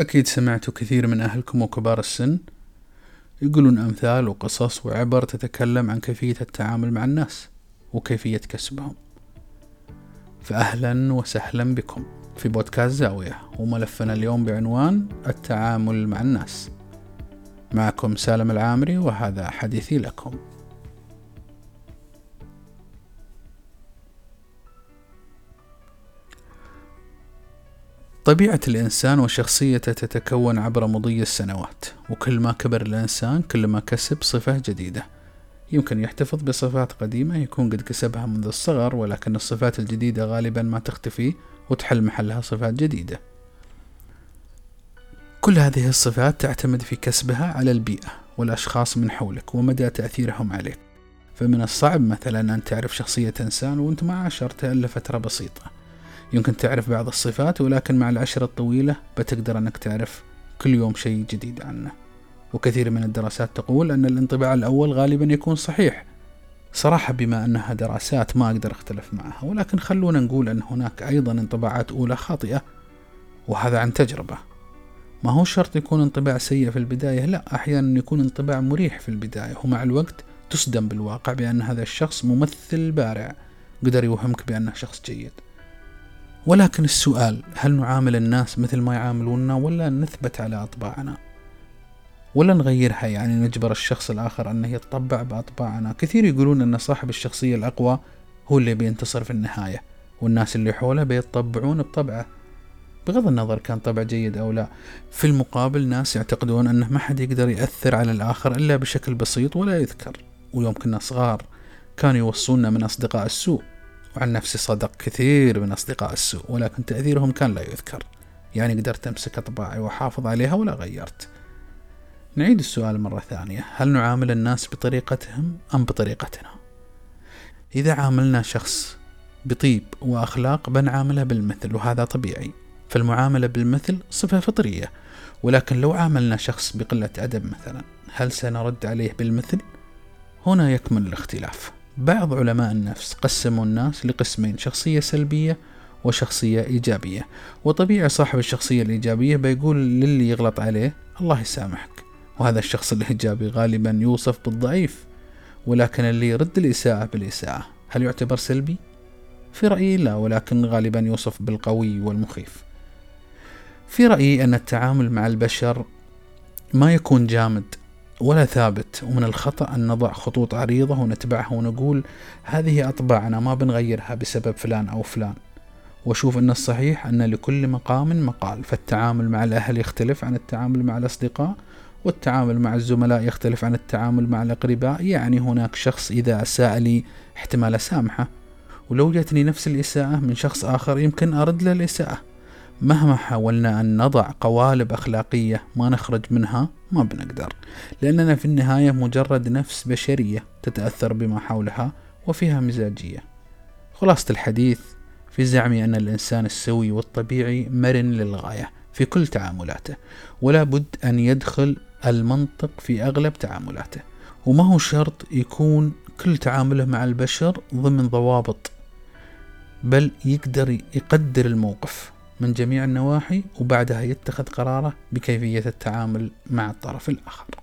أكيد سمعتوا كثير من أهلكم وكبار السن يقولون أمثال وقصص وعبر تتكلم عن كيفية التعامل مع الناس وكيفية كسبهم. فأهلا وسهلا بكم. في بودكاست زاوية وملفنا اليوم بعنوان التعامل مع الناس. معكم سالم العامري وهذا حديثي لكم. طبيعة الإنسان وشخصيته تتكون عبر مضي السنوات وكل ما كبر الإنسان كل ما كسب صفة جديدة. يمكن يحتفظ بصفات قديمة يكون قد كسبها منذ الصغر ولكن الصفات الجديدة غالبا ما تختفي وتحل محلها صفات جديدة. كل هذه الصفات تعتمد في كسبها على البيئة والأشخاص من حولك ومدى تأثيرهم عليك. فمن الصعب مثلا أن تعرف شخصية إنسان وأنت ما عاشرته إلا فترة بسيطة. يمكن تعرف بعض الصفات ولكن مع العشرة الطويلة بتقدر أنك تعرف كل يوم شيء جديد عنه. وكثير من الدراسات تقول أن الانطباع الأول غالبا يكون صحيح. صراحة بما أنها دراسات ما أقدر أختلف معها ولكن خلونا نقول أن هناك أيضا انطباعات أولى خاطئة وهذا عن تجربة. ما هو شرط يكون انطباع سيء في البداية؟ لا أحيانا يكون انطباع مريح في البداية ومع الوقت تصدم بالواقع بأن هذا الشخص ممثل بارع قدر يوهمك بأنه شخص جيد. ولكن السؤال هل نعامل الناس مثل ما يعاملوننا ولا نثبت على أطباعنا؟ ولا نغيرها؟ يعني نجبر الشخص الآخر أنه يتطبع بأطباعنا. كثير يقولون أن صاحب الشخصية الأقوى هو اللي بينتصر في النهاية والناس اللي حوله بيتطبعون بطبعه. بغض النظر كان طبع جيد أو لا في المقابل ناس يعتقدون أنه ما حد يقدر يأثر على الآخر إلا بشكل بسيط ولا يذكر. ويوم كنا صغار كانوا يوصونا من أصدقاء السوء. وعن نفسي صدق كثير من أصدقاء السوء ولكن تأثيرهم كان لا يذكر. يعني قدرت أمسك أطباعي وأحافظ عليها ولا غيرت. نعيد السؤال مرة ثانية. هل نعامل الناس بطريقتهم أم بطريقتنا؟ إذا عاملنا شخص بطيب وأخلاق بنعامله بالمثل وهذا طبيعي. فالمعاملة بالمثل صفة فطرية. ولكن لو عاملنا شخص بقلة أدب مثلا هل سنرد عليه بالمثل؟ هنا يكمن الاختلاف. بعض علماء النفس قسموا الناس لقسمين شخصية سلبية وشخصية إيجابية. وطبيعي صاحب الشخصية الإيجابية بيقول للي يغلط عليه الله يسامحك. وهذا الشخص الإيجابي غالبا يوصف بالضعيف ولكن اللي يرد الإساءة بالإساءة. هل يعتبر سلبي؟ في رأيي لا ولكن غالبا يوصف بالقوي والمخيف. في رأيي أن التعامل مع البشر ما يكون جامد. ولا ثابت ومن الخطأ أن نضع خطوط عريضة ونتبعها ونقول هذه أطباعنا ما بنغيرها بسبب فلان أو فلان. وأشوف أن الصحيح أن لكل مقام مقال فالتعامل مع الأهل يختلف عن التعامل مع الأصدقاء والتعامل مع الزملاء يختلف عن التعامل مع الأقرباء. يعني هناك شخص إذا أساء لي احتمال أسامحه ولو جتني نفس الإساءة من شخص آخر يمكن أرد له الإساءة. مهما حاولنا أن نضع قوالب أخلاقية ما نخرج منها ما بنقدر. لأننا في النهاية مجرد نفس بشرية تتأثر بما حولها وفيها مزاجية. خلاصة الحديث في زعمي أن الإنسان السوي والطبيعي مرن للغاية في كل تعاملاته ولا بد أن يدخل المنطق في أغلب تعاملاته. وما هو شرط يكون كل تعامله مع البشر ضمن ضوابط بل يقدر يقدر الموقف. من جميع النواحي وبعدها يتخذ قراره بكيفية التعامل مع الطرف الآخر.